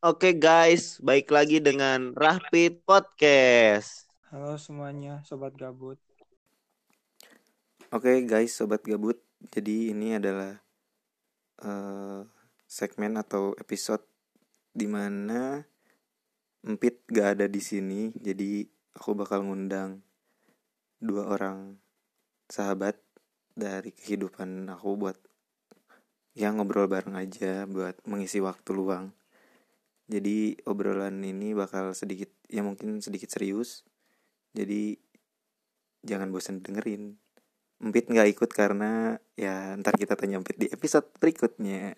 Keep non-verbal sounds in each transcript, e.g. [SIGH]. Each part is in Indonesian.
Oke guys, baik lagi dengan Rahpit Podcast. Halo semuanya, sobat gabut. Oke guys, sobat gabut. Jadi ini adalah uh, segmen atau episode di mana Empit gak ada di sini. Jadi aku bakal ngundang dua orang sahabat dari kehidupan aku buat yang ngobrol bareng aja buat mengisi waktu luang. Jadi obrolan ini bakal sedikit ya mungkin sedikit serius. Jadi jangan bosan dengerin. Empit nggak ikut karena ya ntar kita tanya Empit di episode berikutnya.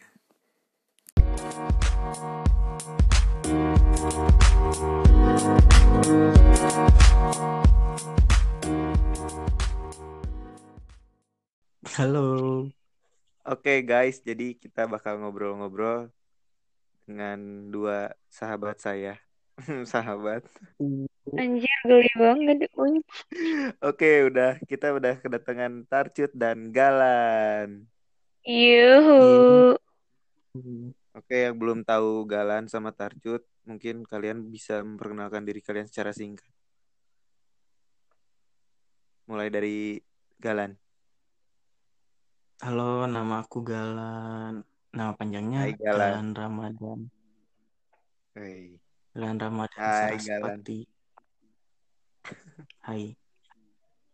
Halo. Oke guys, jadi kita bakal ngobrol-ngobrol dengan dua sahabat saya. [LAUGHS] sahabat. Anjir geli banget Unj. Oke, udah kita udah kedatangan Tarcut dan Galan. Yuhu. Oke, yang belum tahu Galan sama Tarcut, mungkin kalian bisa memperkenalkan diri kalian secara singkat. Mulai dari Galan. Halo, nama aku Galan. Nama panjangnya Hai, Galan. Galan Ramadan. Hei. Galan Ramadan Hai, Saraspati. Hai.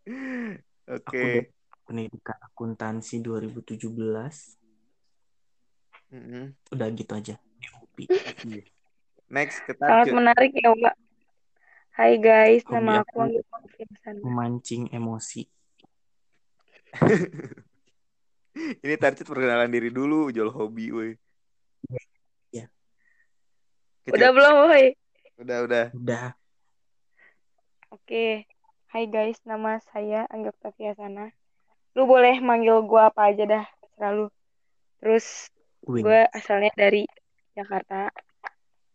[LAUGHS] Aku Oke. dari pendidikan akuntansi 2017. Mm-mm. Udah gitu aja. UPI. Next ke Sangat menarik ya, Mbak. Hai guys, Hobi nama aku- aku Anggi. Memancing emosi. [LAUGHS] Ini Tarcut perkenalan diri dulu, jual hobi, woi. Iya. Kecil. Udah belum, woi? Udah, udah. Udah. Oke. Hai guys, nama saya Anggi Oktaviasana. Lu boleh manggil gua apa aja dah, selalu. Terus Win. gue asalnya dari Jakarta.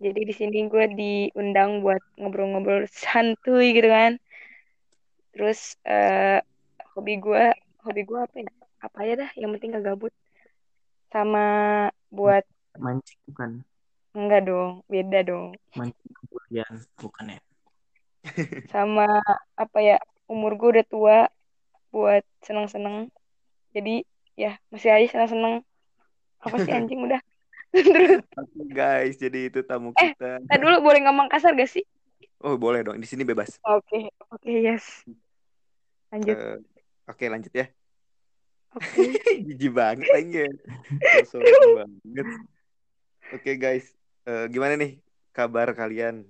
Jadi di sini gue diundang buat ngobrol-ngobrol santuy gitu kan. Terus eh hobi gue, hobi gue apa ya? Apa aja dah, yang penting gak gabut. Sama buat Mancing bukan. enggak dong, beda dong. Mancing kemudian bukan ya. [LAUGHS] Sama apa ya? Umur gue udah tua buat seneng-seneng. Jadi ya masih aja seneng-seneng. Apa sih anjing udah. [LAUGHS] Terus, guys, jadi itu tamu Eh, kita. tadi dulu boleh ngomong kasar gak sih? Oh, boleh dong. Di sini bebas. Oke, oke, yes. Lanjut. Eh, Oke, lanjut ya. Oke. [LAUGHS] Jijik banget anjir. Sosok banget. Oke, guys. Eh, gimana nih kabar kalian?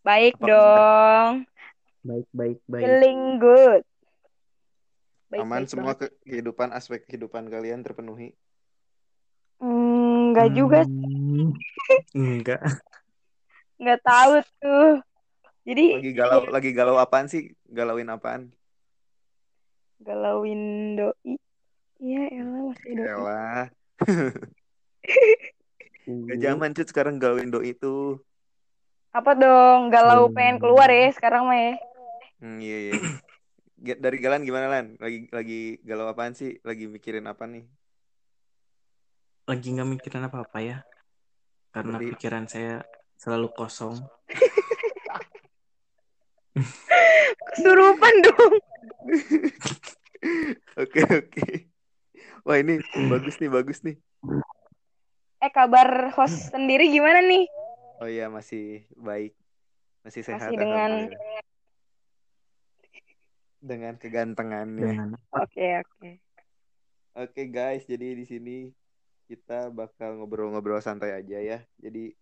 Baik Apa dong. Baik, baik, baik. Feeling good. Baik, Aman baik semua banget. ke kehidupan aspek kehidupan kalian terpenuhi? Hmm, enggak juga, Hmm, Enggak. enggak tahu tuh. Jadi Lagi galau lagi galau apaan sih? Galauin apaan? Galauin doi. Iya, elah masih doi. Elah. [LAUGHS] Gak zaman cut sekarang galauin doi itu. Apa dong? Galau Hmm. pengen keluar ya sekarang mah ya. Hmm, iya iya. Dari Galan gimana Lan? Lagi lagi galau apaan sih? Lagi mikirin apa nih? Lagi nggak mikirin apa-apa ya. Karena Berarti- pikiran saya selalu kosong. [LAUGHS] Kesurupan dong. [LAUGHS] Oke oke. Wah ini bagus nih bagus nih. Eh, kabar host sendiri gimana nih? Oh iya masih baik. Masih sehat Masih dengan dengan kegantengannya. Oke, oke. Oke guys, jadi di sini kita bakal ngobrol-ngobrol santai aja ya. Jadi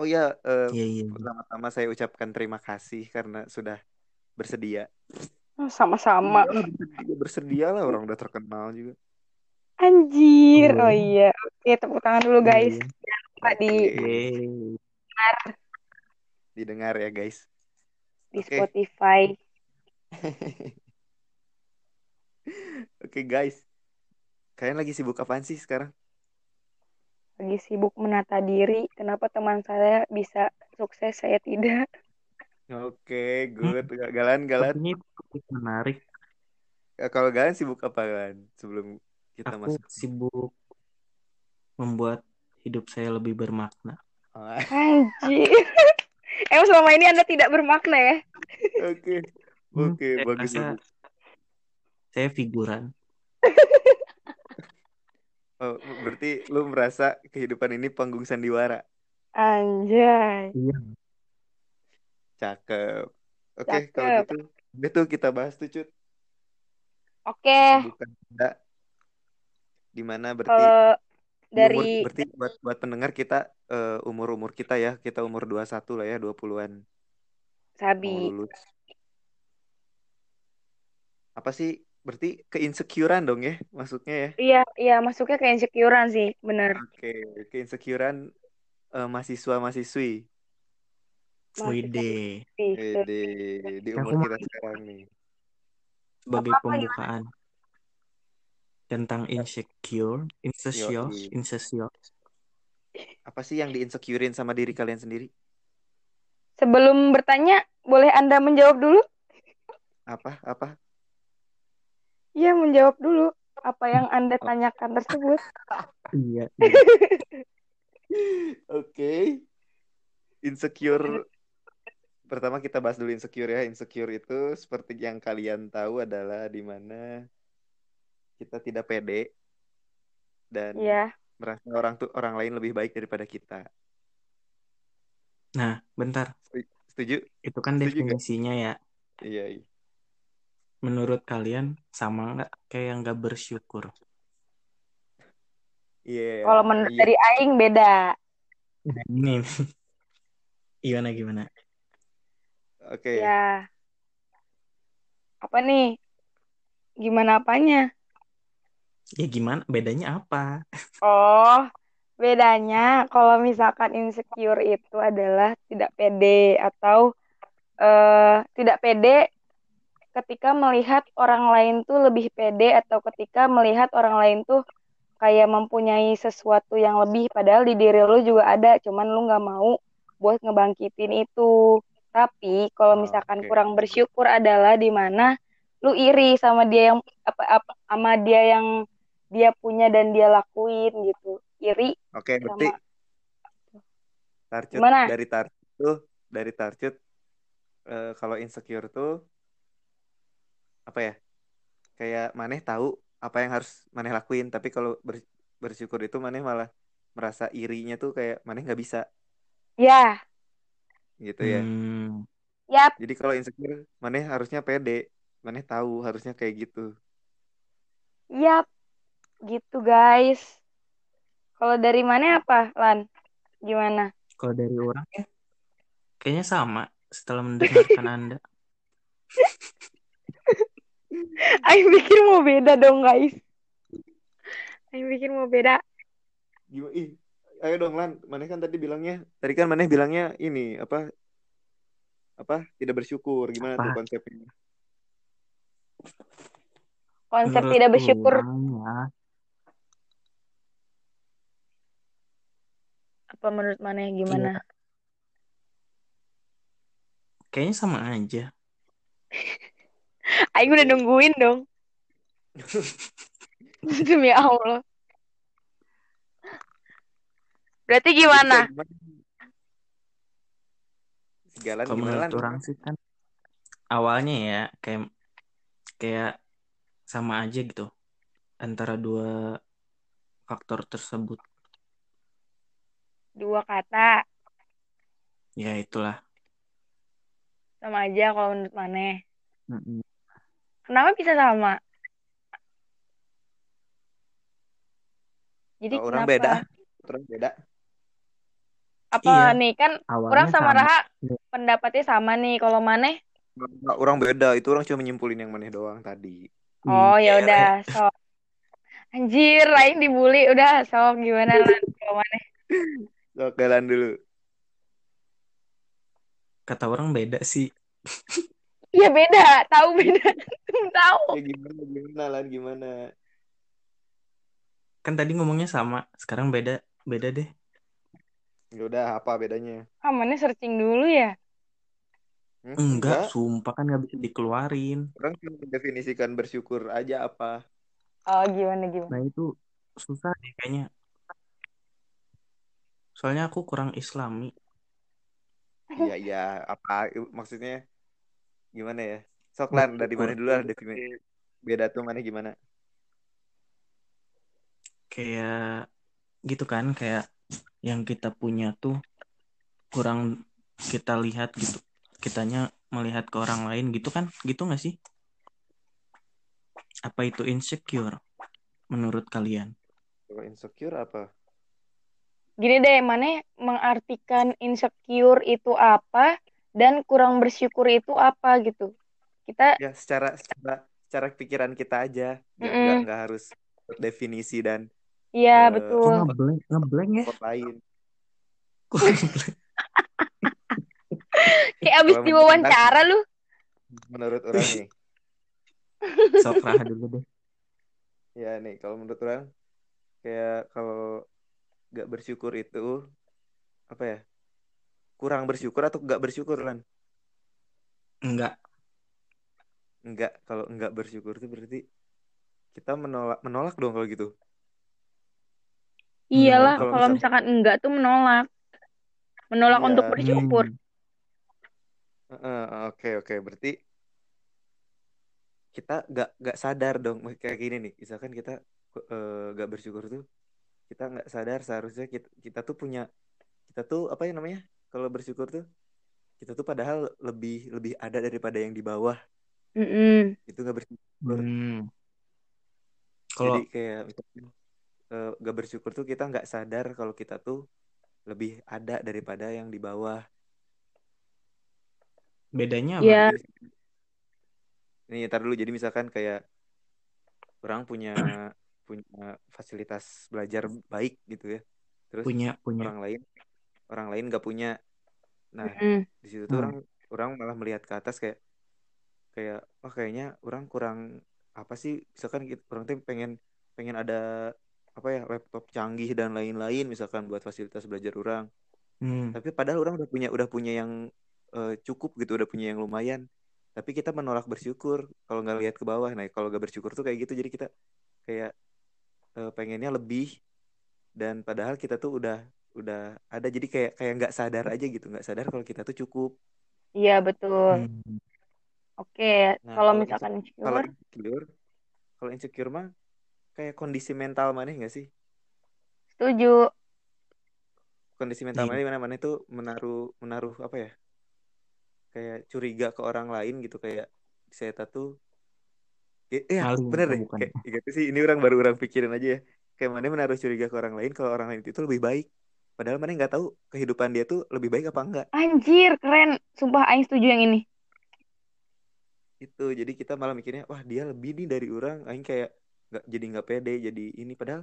oh ya eh, Iya, iya. pertama-tama saya ucapkan terima kasih karena sudah bersedia. Oh, Sama-sama. Iyalah, bersedia, bersedia lah orang udah terkenal juga. Anjir. Oh. Oh iya. Oke, tepuk tangan dulu guys. Iya. Jangan lupa di Yeay. didengar ya guys. di Oke. Spotify. [LAUGHS] Oke guys, kalian lagi sibuk apaan sih sekarang? Lagi sibuk menata diri. Kenapa teman saya bisa sukses, saya tidak? Oke, good. Galan, galan. Menarik. Eh, Kalau Galan sibuk apa kan sebelum kita Aku masuk? sibuk membuat hidup saya lebih bermakna. Anjir. [LAUGHS] Emang selama ini Anda tidak bermakna ya? Oke. [LAUGHS] Hmm, Oke, saya bagus rasa bagus. saya figuran. [LAUGHS] Oh, berarti lu merasa kehidupan ini panggung sandiwara. Anjay. Iya. Cakep. Oke, kalau Cakep. gitu, tuh kita bahas tuh, Cut. Oke, Kesibukan Anda. Di mana berarti umur dari berarti buat buat pendengar kita eh, umur-umur kita ya, kita umur 21 lah ya, 20-an mau Sabi. Apa sih? Berarti keinsecurean dong ya, maksudnya ya. Iya, iya masuknya ke insecurean sih, bener. Oke, keinsecurean eh, mahasiswa-mahasiswi. Wide sih. Eh, di umur kita sekarang nih. sebagai pembukaan tentang insecure, insecure, Yoi. insecure. Apa sih yang di-insecurein sama diri kalian sendiri? Sebelum bertanya, boleh Anda menjawab dulu? Apa? Apa? Iya, menjawab dulu. Apa yang Anda tanyakan tersebut? Iya, iya. [LAUGHS] Oke. Insecure. Pertama kita bahas dulu insecure ya. Insecure itu seperti yang kalian tahu adalah di mana kita tidak pede dan Iya. merasa orang tuh orang lain lebih baik daripada kita. Nah, bentar. Setuju? Itu kan Setuju gak? definisinya ya. Iya, iya. Menurut kalian sama nggak kayak yang nggak bersyukur? Iya, Kalau menurut iya. dari Aing beda. Ini gimana gimana? Oke. Ya. Apa nih? Gimana apanya? Ya gimana? Bedanya apa? [LAUGHS] Oh, bedanya kalau misalkan insecure itu adalah tidak pede atau eh, tidak pede ketika melihat orang lain tuh lebih pede atau ketika melihat orang lain tuh kayak mempunyai sesuatu yang lebih padahal di diri lu juga ada cuman lu nggak mau buat ngebangkitin itu tapi kalau misalkan Oke. kurang bersyukur adalah di mana lu iri sama dia yang apa, apa sama dia yang dia punya dan dia lakuin gitu iri Oke, berarti sama Tarcut gimana dari Tarcut tuh dari Tarcut eh, kalau insecure tuh apa ya? Kayak maneh tahu apa yang harus maneh lakuin, tapi kalau ber- bersyukur itu maneh malah merasa irinya tuh kayak maneh nggak bisa ya gitu ya. Hmm, yap. Jadi kalau insecure maneh harusnya pede, maneh tahu harusnya kayak gitu. yap. Gitu guys. Kalau dari mana apa Lan? Gimana? Kalau dari orang ya kayaknya sama setelah mendengarkan [LAUGHS] Anda. Aing pikir mau beda dong guys. Aing pikir mau beda. Gimana? Ayo dong Lan, maneh kan tadi bilangnya, tadi kan maneh bilangnya ini apa apa tidak bersyukur, gimana tuh Apa? konsepnya? konsep Menurut tidak bersyukur. ya, apa menurut mana iya, gimana kayaknya sama aja. [LAUGHS] Aing udah nungguin dong. [LAUGHS] Demi Allah berarti gimana? Segalan Kalau gimana orang sih kan awalnya ya kayak kayak sama aja gitu antara dua faktor tersebut. dua kata Ya itulah. sama aja kalau menurut mana Mm-mm. kenapa bisa sama jadi orang kenapa beda, orang beda. Apa Iya, nih? Kan awalnya orang sama sama. Raha pendapatnya sama nih. Kalau mana Nggak, orang beda, itu orang cuma nyimpulin yang maneh doang tadi. oh Hmm, ya udah. Sok. Anjir lain dibully. Udah sok. Gimana [LAUGHS] lah kalau mana So, jalan dulu. kata orang beda sih. Iya [LAUGHS] beda. Tahu beda. [LAUGHS] Tahu. Ya gimana, gimana Lan, gimana? Kan tadi ngomongnya sama, sekarang beda, beda deh. Ya udah, apa bedanya? ah mana searching dulu ya Hmm? Enggak, Enggak, sumpah kan nggak bisa dikeluarin. orang cuma mendefinisikan bersyukur aja apa. oh gimana gimana Nah itu susah deh kayaknya. Soalnya aku kurang islami. Iya iya apa maksudnya gimana ya? Sok lan dari mana dulu lah definisi beda tuh mana gimana? Kayak gitu kan kayak yang kita punya tuh kurang kita lihat gitu. Kitanya melihat ke orang lain gitu kan? Gitu gak sih? Apa itu insecure menurut kalian? Kalau insecure apa? Gini deh, mana mengartikan insecure itu apa dan kurang bersyukur itu apa gitu. Kita Ya secara secara secara pikiran kita aja, nggak nggak nggak harus definisi dan iya Eh, betul. Kok ngeblank, ngeblank ya? kok lain. Kok ngeblank? [LAUGHS] Kayak abis diwawancara lu. Menurut orang nih, [LAUGHS] Sok Raha dulu deh. ya nih kalau menurut orang kayak kalau nggak bersyukur itu apa ya? Kurang bersyukur atau nggak bersyukur kan? Enggak. Enggak, kalau nggak bersyukur itu berarti kita menolak menolak dong kalau gitu. Iyalah, kalau kalau misal- misalkan enggak tuh menolak. Menolak Iya. untuk bersyukur. Hmm. Heeh, Oke oke berarti kita nggak nggak sadar dong kayak gini nih misalkan kita eh, nggak bersyukur tuh kita nggak sadar seharusnya kita, kita tuh punya kita tuh apa ya namanya kalau bersyukur tuh kita tuh padahal lebih lebih ada daripada yang di bawah Mm-mm. itu nggak bersyukur Hmm. Kalau jadi kayak misalkan eh, nggak bersyukur tuh kita nggak sadar kalau kita tuh lebih ada daripada yang di bawah bedanya apa? Iya. Ini ntar dulu jadi misalkan kayak orang punya [CLEARS THROAT] punya fasilitas belajar baik gitu ya. Terus Punya, punya. orang lain orang lain nggak punya. Nah, Mm-mm. di situ tuh Hmm. orang orang malah melihat ke atas kayak kayak wah kayaknya orang kurang apa sih misalkan gitu, orang tuh pengen pengen ada apa ya laptop canggih dan lain-lain misalkan buat fasilitas belajar orang. Hmm. Tapi padahal orang udah punya udah punya yang eh, cukup gitu, udah punya yang lumayan. Tapi kita menolak bersyukur kalau nggak lihat ke bawah. Nah, kalau nggak bersyukur tuh kayak gitu. Jadi kita kayak eh, pengennya lebih dan padahal kita tuh udah udah ada. Jadi kayak kayak nggak sadar aja gitu, nggak sadar kalau kita tuh cukup. Iya betul. Hmm. Oke, Nah, kalau kalau misalkan Kalau insecure, insecure, kalau insecure mah kayak kondisi mental mana nggak sih? setuju. Kondisi mental Iya. mana mana mana itu menaruh menaruh apa ya? Kayak curiga ke orang lain gitu kayak saya tuh Eh, ya, Maling bener deh. bukan? Kayak gitu sih. Ini orang baru orang pikirin aja ya. Kayak mana menaruh curiga ke orang lain kalau orang lain itu lebih baik. Padahal mana nggak tahu kehidupan dia tuh lebih baik apa enggak. Anjir, keren. Sumpah Aing setuju yang ini. Itu. Jadi kita malah mikirnya, wah dia lebih nih dari orang. Aing kayak nggak jadi nggak pede. Jadi ini padahal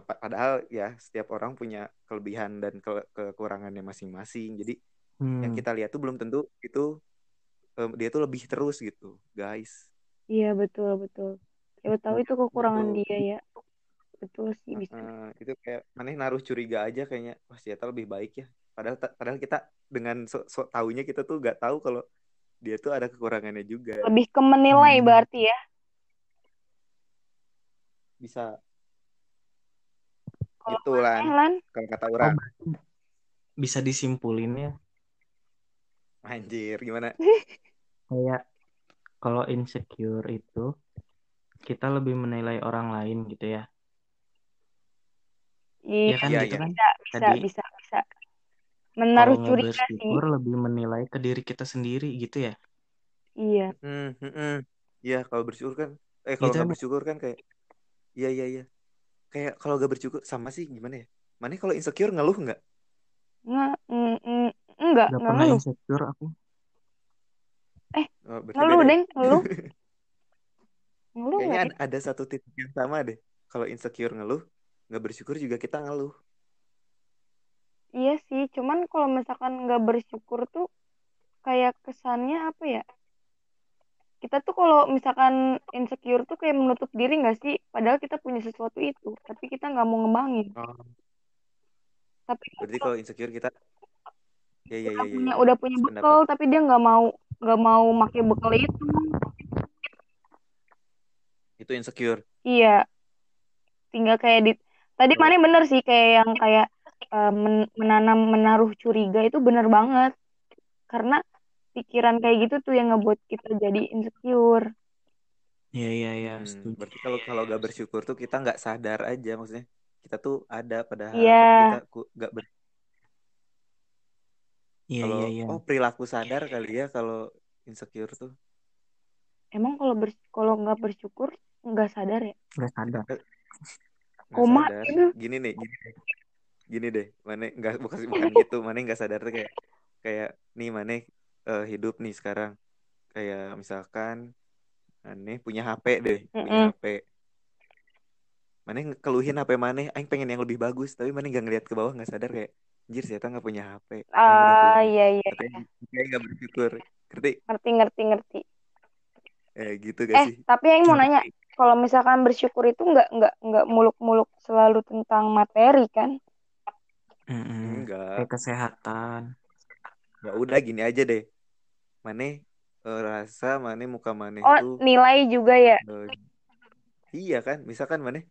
pa- padahal ya setiap orang punya kelebihan dan ke- kekurangannya masing-masing. Jadi yang Hmm. kita lihat tuh belum tentu itu em, dia tuh lebih terus gitu, guys. Iya betul betul. Siapa tahu itu kekurangan Betul. dia ya. Betul sih bisa. Eh, itu kayak mana naruh curiga aja kayaknya wah si Eta lebih baik ya padahal padahal kita dengan so, so taunya kita tuh nggak tahu kalau dia tuh ada kekurangannya juga Lebih ke menilai Hmm. berarti ya. Bisa Kalau itu lan Lan, kalau kata Oh, orang bisa disimpulin ya anjir gimana [LAUGHS] kayak kalau insecure itu kita lebih menilai orang lain gitu ya. iya Ya kan Iya, gitu iya. kan? bisa bisa Tadi bisa bisa. Menaruh curiga sih. lebih menilai ke diri kita sendiri gitu ya. Iya. hmm, hmm, hmm. Iya kalau bersyukur kan eh kalau Gitu nggak bersyukur kan kayak iya iya iya kayak kalau nggak bersyukur sama sih gimana ya mana kalau insecure ngeluh nggak Nggak, mm, mm, enggak, Gak enggak pernah ngeluh. insecure aku. oh, berarti Ngeluh, ya? Deng, ngeluh. [LAUGHS] Ngeluh kayaknya nggak? ada, ada satu titik yang sama deh kalau insecure ngeluh nggak bersyukur juga kita ngeluh Iya sih, cuman kalau misalkan nggak bersyukur tuh kayak kesannya apa ya? Kita tuh kalau misalkan insecure tuh kayak menutup diri nggak sih? Padahal kita punya sesuatu itu, tapi kita nggak mau ngembangin. Oh. Tapi Berarti kalau insecure kita ya ya ya ya, punya ya. udah punya Sependapat. bekal, tapi dia nggak mau nggak mau pakai bekal itu. Itu insecure. Iya, tinggal kayak di tadi Oh. mana bener sih kayak yang kayak uh, men menanam menaruh curiga itu bener banget karena pikiran kayak gitu tuh yang ngebuat kita jadi insecure Iya iya iya. Hmm, berarti kalau kalau gak bersyukur tuh kita nggak sadar aja maksudnya kita tuh ada padahal Iya. kita nggak ber Iya kalau iya iya. oh perilaku sadar kali ya kalau insecure tuh emang kalau ber kalau nggak bersyukur nggak sadar ya Nggak sadar. nggak Koma sadar gitu. gini nih gini deh gini deh mana nggak bukan bukan gitu mana nggak sadar tuh kayak kayak nih mana eh, hidup nih sekarang. Kayak misalkan aneh punya HP deh punya Mm-mm. HP mana keluhin HP mana? Aing pengen yang lebih bagus tapi mana nggak ngeliat ke bawah nggak sadar kayak anjir saya nggak punya HP ah punya iya iya katanya kayak nggak bersyukur. Ngerti? Ngerti ngerti ngerti. Eh gitu gak eh sih? tapi yang mau nanya kalau misalkan bersyukur itu nggak nggak nggak muluk-muluk selalu tentang materi kan? Mm-mm. enggak. Kayak kesehatan. ya udah gini aja deh mana eh, rasa mana muka mana oh tuh nilai juga ya? Eh, iya kan misalkan mana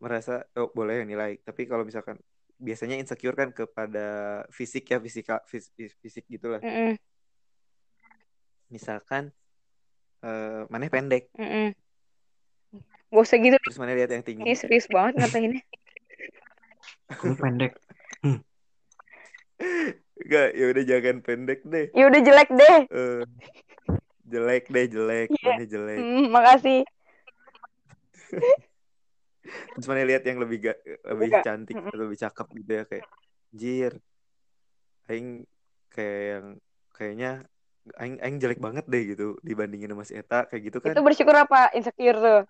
merasa oh boleh nilai tapi kalau misalkan biasanya insecure kan kepada fisik ya fisika fis, fis- fisik gitulah. Mm-mm, misalkan eh mana pendek. Mm-mm. gak usah gitu. Terus mana lihat yang ini tinggi serius banget ngatainnya Kamu pendek. [LAUGHS] enggak ya udah jangan pendek deh ya udah jelek deh Eh, jelek deh jelek Iya. mana jelek Hmm, makasih [LAUGHS] terus mana lihat yang lebih ga, lebih Enggak. cantik Mm-mm. atau lebih cakep gitu ya kayak jir aing kayak yang kayaknya aing aing jelek banget deh gitu dibandingin sama si Eta kayak gitu kan itu bersyukur apa insecure tuh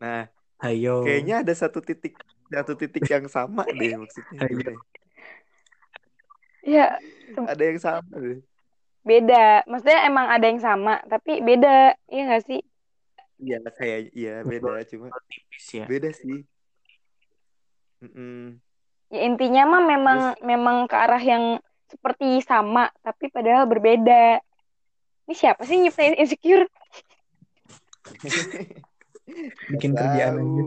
nah Ayo. kayaknya ada satu titik satu titik yang sama [LAUGHS] deh maksudnya Ayo. gimana ya? ya ada yang sama deh beda. Maksudnya emang ada yang sama tapi beda. Iya gak sih? Iya kayak iya beda cuma tipis ya. beda sih. Mm-mm. ya intinya mah memang memang ke arah yang seperti sama tapi padahal berbeda. Ini siapa sih nyiptain insecure? [LAUGHS] Bikin Nggak kerjaan aja.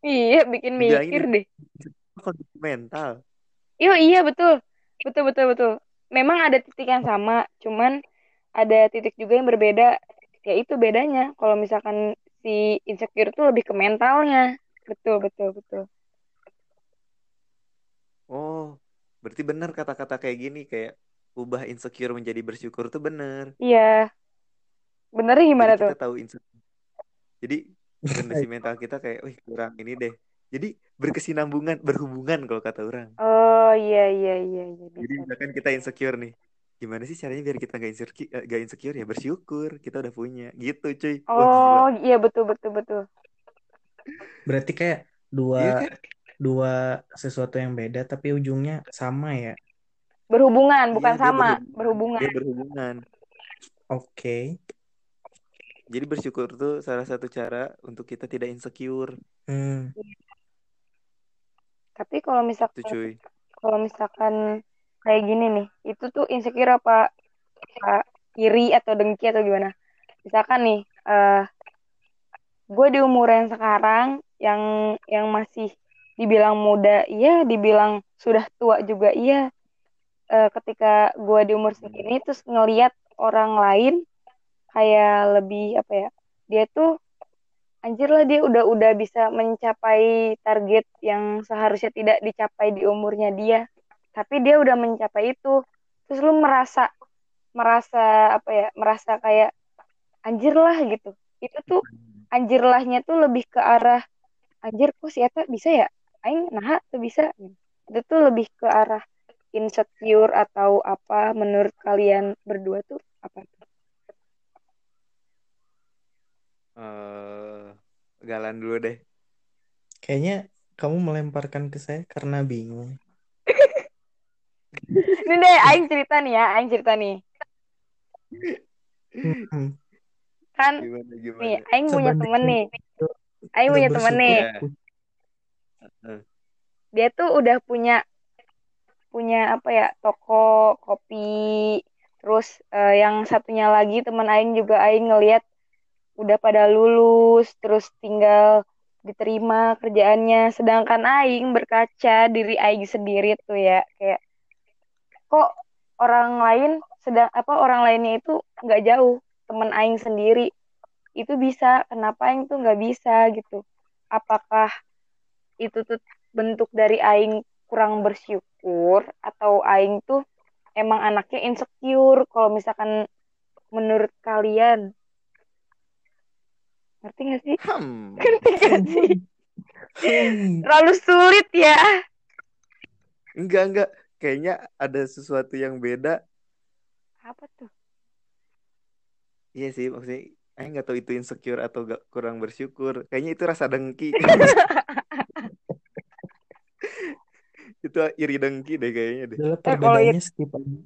iya bikin Bilangin mikir deh. kondisi mental. Iya iya betul betul betul betul. Memang ada titik yang sama cuman ada titik juga yang berbeda. Ya itu bedanya kalau misalkan si insecure tuh lebih ke mentalnya. Betul betul betul. Oh berarti benar kata-kata kayak gini kayak ubah insecure menjadi bersyukur tuh bener iya. Benernya gimana jadi tuh? kita tahu insecure. Jadi [LAUGHS] kondisi mental kita kayak wih kurang ini deh jadi berkesinambungan berhubungan kalau kata orang oh iya iya iya iya jadi bisa misalkan kita insecure nih gimana sih caranya biar kita gak insecure eh, gak insecure ya bersyukur kita udah punya gitu cuy Wah, oh iya betul betul betul Berarti kayak Iya dua kan? dua sesuatu yang beda tapi ujungnya sama ya. berhubungan bukan Iya, dia sama berhubungan. berhubungan dia berhubungan Oke. jadi bersyukur tuh salah satu cara untuk kita tidak insecure Hmm. Tapi kalau misalkan cuy. kalau misalkan kayak gini nih itu tuh insecure apa apa iri atau dengki atau gimana? Misalkan nih eh gue di umuran sekarang yang yang masih dibilang muda iya dibilang sudah tua juga iya. Eh, ketika gue di umur segini terus ngelihat orang lain kayak lebih apa ya dia tuh anjir lah dia udah udah bisa mencapai target yang seharusnya tidak dicapai di umurnya dia. Tapi dia udah mencapai itu. Terus lu merasa merasa apa ya merasa kayak anjir lah gitu. Itu tuh anjir lahnya tuh lebih ke arah anjir kok si Eta bisa ya? Aing nah tuh bisa. Itu tuh lebih ke arah insecure atau apa menurut kalian berdua tuh apa tuh eh galan dulu deh. Kayaknya kamu melemparkan ke saya karena bingung. [LAUGHS] ini deh aing cerita nih ya aing cerita nih. Hmm. kan gimana gimana? nih aing punya Sebanding temen nih. aing punya temen nih. Eh, dia tuh udah punya punya apa ya toko kopi. Terus eh, yang satunya lagi teman aing juga aing ngelihat udah pada lulus terus tinggal diterima kerjaannya. Sedangkan aing berkaca diri aing sendiri tuh ya kayak kok orang lain sedang apa orang lainnya itu nggak jauh temen aing sendiri. Itu bisa kenapa aing tuh nggak bisa gitu? Apakah itu tuh bentuk dari aing kurang bersyukur atau aing tuh emang anaknya insecure? Kalau misalkan menurut kalian ngerti gak sih Hmm. [LAUGHS] ngerti gak sih Hmm. terlalu sulit ya Enggak, enggak. Kayaknya ada sesuatu yang beda. apa tuh Iya sih, maksudnya Aing nggak tahu itu insecure atau gak kurang bersyukur. Kayaknya itu rasa dengki. [LAUGHS] itu iri dengki deh kayaknya deh. Eh, kalau perbedaannya skip aja.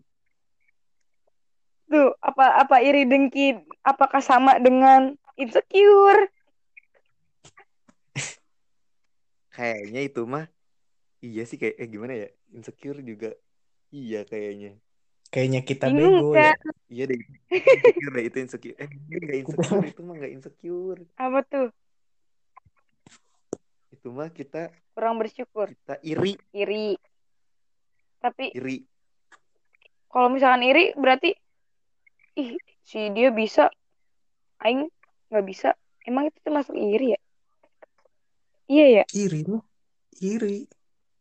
tuh apa apa iri dengki apakah sama dengan insecure Kayaknya itu mah iya sih kayak eh gimana ya? Insecure juga iya kayaknya. Kayaknya kita bingung bego ya. kan Iya deh. Insecure deh itu insecure. Eh nggak insecure itu mah nggak insecure. apa tuh Itu mah kita kurang bersyukur kita iri, iri tapi iri. kalau misalkan iri berarti ih si dia bisa aing nggak bisa emang itu termasuk iri ya iya ya Iri. Iri.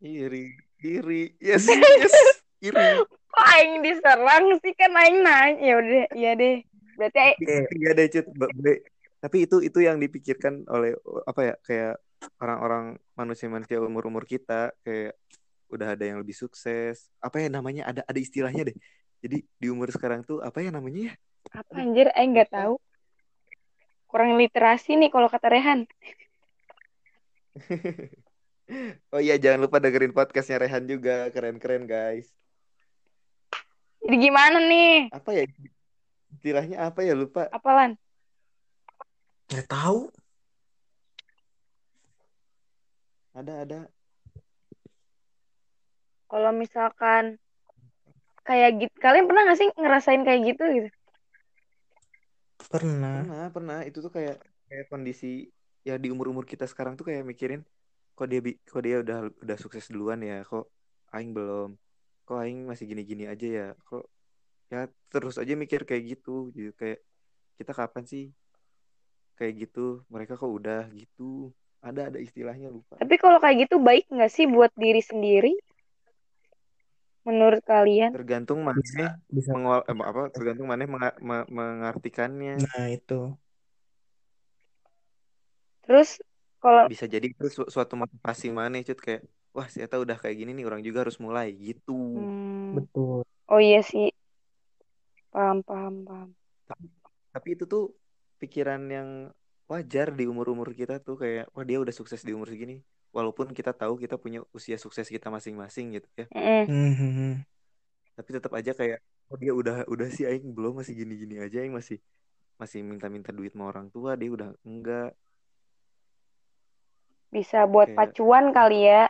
Iri, iri. Yes, yes. Iri. [LAUGHS] kok aing diserang sih kan aing nanya ya udah iya deh berarti aing- Kayak Iya deh Cut. Tapi itu itu yang dipikirkan oleh apa ya kayak orang-orang manusia-manusia umur-umur kita kayak udah ada yang lebih sukses. Apa ya namanya? Ada ada istilahnya deh. Jadi di umur sekarang tuh apa ya namanya ya? apa anjir aing nggak tahu kurang literasi nih kalau kata Rehan [LAUGHS] Oh iya jangan lupa dengerin podcastnya Rehan juga keren-keren guys. jadi gimana nih Apa ya istilahnya apa ya lupa. apalan nggak tahu. Ada ada. kalau misalkan kayak gitu kalian pernah gak sih ngerasain kayak gitu gitu Pernah. Pernah pernah. Itu tuh kayak kayak kondisi ya di umur-umur kita sekarang tuh kayak mikirin kok dia bi- kok dia udah udah sukses duluan ya? Kok aing belum kok aing masih gini-gini aja ya? Kok ya terus aja mikir kayak gitu gitu. Kayak kita kapan sih kayak gitu? Mereka kok udah gitu? Ada ada istilahnya lupa. Tapi kalau kayak gitu baik nggak sih buat diri sendiri menurut kalian tergantung mana Bisa. Bisa. mengol eh, apa tergantung mana menga- me- mengartikannya Nah itu. terus kalau bisa jadi itu su- suatu motivasi mana cut kayak wah ternyata udah kayak gini nih orang juga harus mulai gitu hmm, Betul. oh iya sih paham paham paham tapi itu tuh pikiran yang wajar di umur-umur kita tuh kayak wah dia udah sukses di umur segini walaupun kita tahu kita punya usia sukses kita masing-masing gitu ya. Hmm. tapi tetap aja kayak oh dia udah udah sih aing belum masih gini-gini aja aing masih masih minta-minta duit sama orang tua dia udah enggak bisa buat Kayak- pacuan kali ya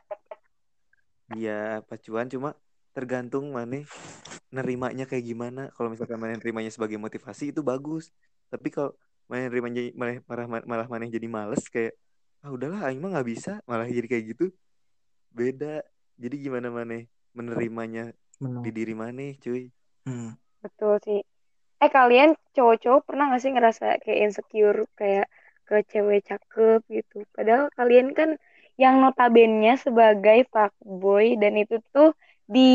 Iya, pacuan cuma tergantung mana nerimanya kayak gimana. Kalau misalkan mana nerimanya sebagai motivasi itu bagus. Tapi kalau mana nerimanya malah malah malah mana jadi males kayak ah udahlah aing mah nggak bisa, malah jadi kayak gitu. Beda. Jadi gimana mana menerimanya Menang. di diri mana, cuy. Hmm. betul sih eh kalian cowok-cowok pernah gak sih ngerasa kayak insecure kayak ke cewek cakep gitu padahal kalian kan yang notabene sebagai fuckboy dan itu tuh di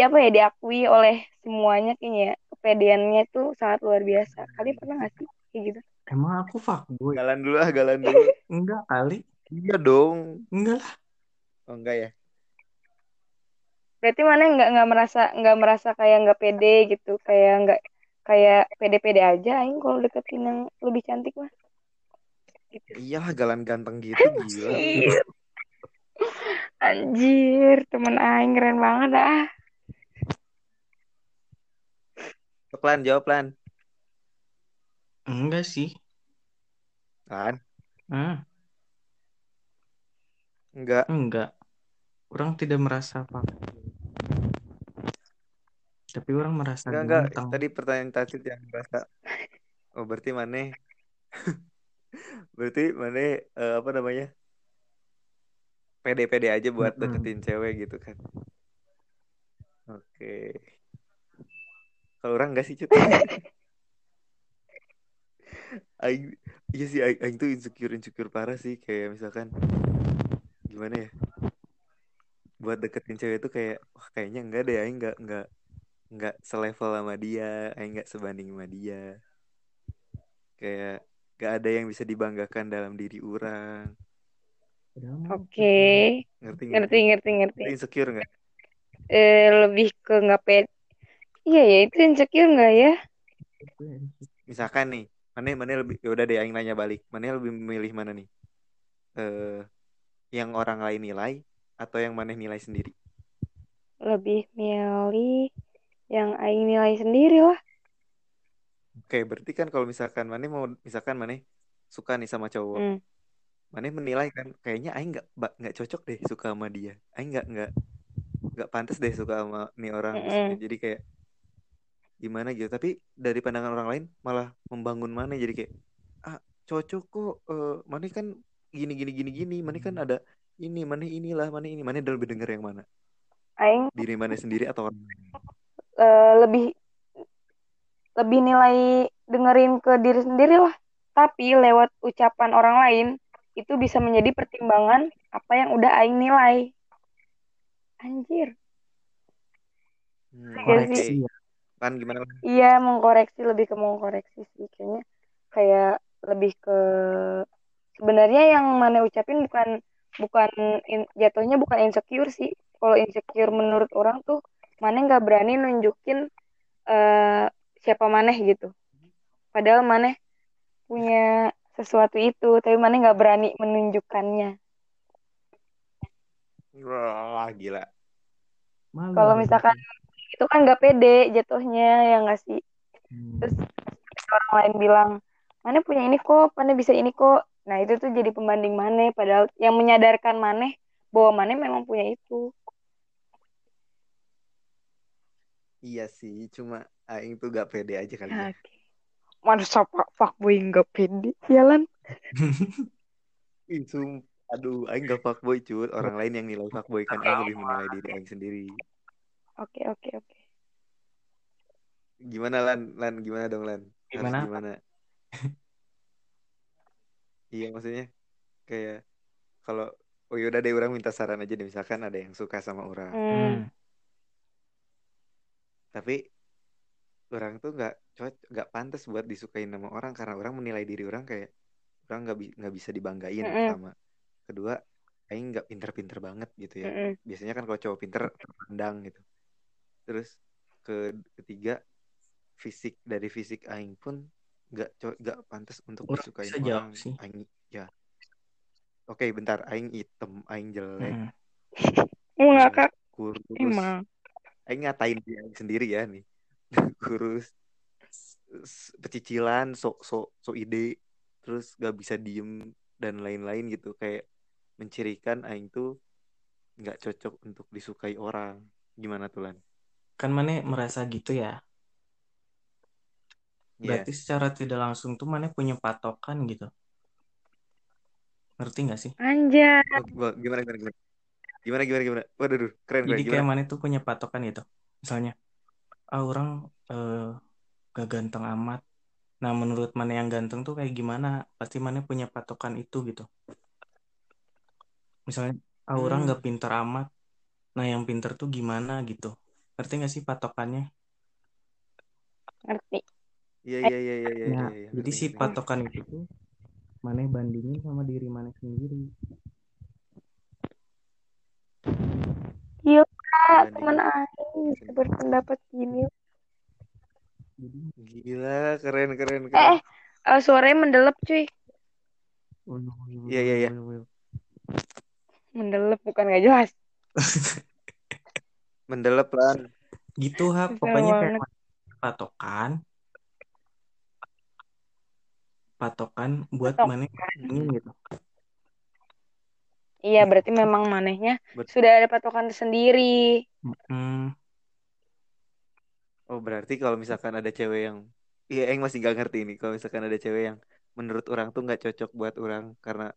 apa ya diakui oleh semuanya kayaknya ya. kepedeannya tuh sangat luar biasa kalian pernah gak sih kayak gitu Emang aku fuckboy? Galan dulu ah, galan dulu. Enggak kali. iya dong. Enggak lah. Oh enggak ya? berarti mana nggak nggak merasa nggak merasa kayak nggak pede gitu kayak nggak kayak pede-pede aja aing kalau deketin yang lebih cantik mah gitu Iyalah galan ganteng gitu [LAUGHS] gila. Anjir. Anjir, temen Aing keren banget ah. Plan jawab plan. Enggak sih. Lan, Hmm. enggak. Enggak. Orang tidak merasa fuckboy. Tapi orang merasa Enggak, enggak. Tadi pertanyaan tadi yang merasa. Oh, berarti mana? [LAUGHS] berarti mana eh, apa namanya? pede-pede aja buat Mm-mm. deketin cewek gitu kan oke kalau orang enggak sih cut [LAUGHS] Aing, iya sih Aing, Aing tuh insecure insecure parah sih. Kayak misalkan gimana ya? Buat deketin cewek itu kayak wah kayaknya enggak deh. Aing enggak enggak enggak selevel sama dia. Aing enggak sebanding sama dia. Kayak gak ada yang bisa dibanggakan dalam diri orang. Oke, ngerti ngerti ngerti ngerti. Insecure nggak? Eh, lebih ke nggak pede. Iya ya, itu insecure nggak ya. misalkan nih mana mana lebih ya udah deh Aing nanya balik mana lebih memilih mana nih eh yang orang lain nilai atau yang mana nilai sendiri Lebih milih yang aing nilai sendiri lah. Oke, berarti kan kalau misalkan Mane mau misalkan Mane suka nih sama cowok, Hmm. Mane menilai kan kayaknya Aing nggak nggak cocok deh suka sama dia, Aing nggak nggak nggak pantas deh suka sama nih orang, Mm-mm. maksudnya. jadi kayak gimana gitu. Tapi dari pandangan orang lain malah membangun Mane jadi kayak ah cocok kok, eh, Mane kan gini gini gini gini, Mane kan ada ini, Mane inilah, Mane ini, Mane udah lebih denger yang mana, Aing diri Mane sendiri atau orang lain? eh, lebih lebih nilai dengerin ke diri sendiri lah. Tapi lewat ucapan orang lain itu bisa menjadi pertimbangan apa yang udah aing nilai. Anjir. Hmm, koreksi ya Lan gimana? Iya, mengkoreksi lebih ke mengkoreksi sih kayaknya. Kayak lebih ke sebenarnya yang mana ucapin bukan bukan in- jatuhnya bukan insecure sih. Kalau insecure menurut orang tuh mana nggak berani nunjukin eh, siapa maneh gitu. Padahal maneh punya sesuatu itu, tapi maneh nggak berani menunjukkannya. Wah, gila. malu Kalau misalkan itu kan nggak pede jatuhnya ya nggak sih. Hmm. Terus orang lain bilang, mana punya ini kok, mana bisa ini kok. Nah itu tuh jadi pembanding mana, padahal yang menyadarkan mana bahwa mana memang punya itu. Iya sih, cuma Aing tuh gak pede aja kali ya. Oke. Mana siapa fuckboy nggak pede, jalan. [LAUGHS] Ih, sum- Aduh, Aing gak fuckboy cut. Orang lain yang nilai fuckboy kan Aing lebih menilai diri Aing sendiri. Oke oke oke. Gimana Lan? Lan gimana dong Lan? Harus Gimana? gimana? [LAUGHS] Iya maksudnya kayak kalau oh yaudah deh orang minta saran aja deh misalkan ada yang suka sama orang Hmm. Hmm. tapi orang tuh nggak cocok nggak pantas buat disukain sama orang karena orang menilai diri orang kayak orang nggak bi- nggak bisa dibanggain Mm-mm. pertama kedua Aing nggak pinter-pinter banget gitu ya Mm-mm. biasanya kan kalau cowok pinter terpandang gitu terus ke ketiga fisik. Dari fisik Aing pun nggak nggak pantas untuk Orang disukain bisa jawab orang sih. Aing ya. Oke bentar. Aing hitam Aing jelek. Hmm. Ngakak kurus. Emang. Aing ngatain dia sendiri ya nih. [LAUGHS] Kurus. Pecicilan sok sok sok ide. Terus gak bisa diem dan lain-lain gitu. Kayak mencirikan Aing tuh nggak cocok untuk disukai orang. Gimana tuh Lan? Kan mana merasa gitu ya. Iya. Berarti secara tidak langsung tuh mana punya patokan gitu. Ngerti nggak sih? Anjay. Oh, gua- gimana gimana gimana gimana gimana gimana waduh duh, keren keren Jadi gimana kayak mana tuh punya patokan gitu. Misalnya, ah orang eh, gak ganteng amat. Nah menurut mana yang ganteng tuh kayak gimana? Pasti mana punya patokan itu gitu. Misalnya, ah orang Hmm. gak pinter amat. Nah yang pinter tuh gimana gitu. Ngerti gak sih patokannya? Ngerti. iya iya iya iya iya Nah, iya, iya, jadi si patokan itu tuh mana bandingin sama diri mana sendiri. Gila, Bandingin teman aing berpendapat gini. Gila keren keren Eh, keren eh, eh, suaranya mendelep cuy. Iya, iya, iya. Mendelep bukan nggak jelas. [LAUGHS] mendelep Lan gitu ha, pokoknya kayak patokan, patokan buat Patok. mana ini gitu. Iya, berarti memang manehnya Bet- sudah ada patokan sendiri. Hmm, Oh berarti kalau misalkan ada cewek yang Iya Eng masih gak ngerti ini Kalau misalkan ada cewek yang Menurut orang tuh gak cocok buat orang Karena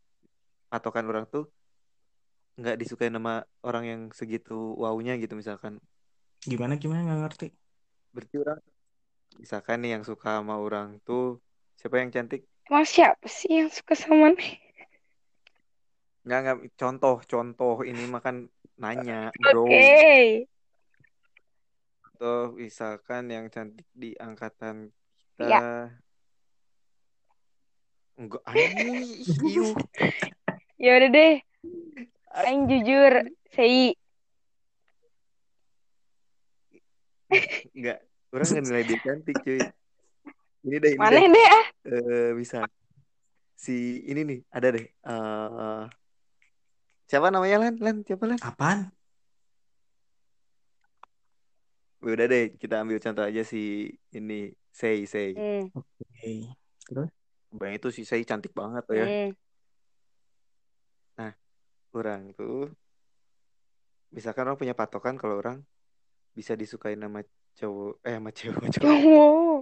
Patokan orang tuh nggak disukai nama orang yang segitu wownya gitu misalkan. Gimana gimana? Nggak ngerti. Berarti orang misalkan nih yang suka sama orang tuh siapa yang cantik? Emang siapa sih yang suka sama nih? nggak nggak. Contoh contoh. Ini makan nanya Oke. bro atau misalkan yang cantik di angkatan kita. Ya. enggak [LAUGHS] iu. Ya udah deh. Aing jujur, Sei. enggak orang nggak nilai dia cantik cuy. Ini deh ini Mana deh. deh ah? Eh, bisa. Si ini nih ada deh. Eh siapa namanya Lan? Lan siapa Lan? Apaan? Udah deh kita ambil contoh aja si ini Sei Sei. Hmm. oke terus? Bang itu si Sei cantik banget ya. Hmm. Orang tuh misalkan orang punya patokan kalau orang bisa disukai nama cowok eh sama cewek sama cowok. Wow.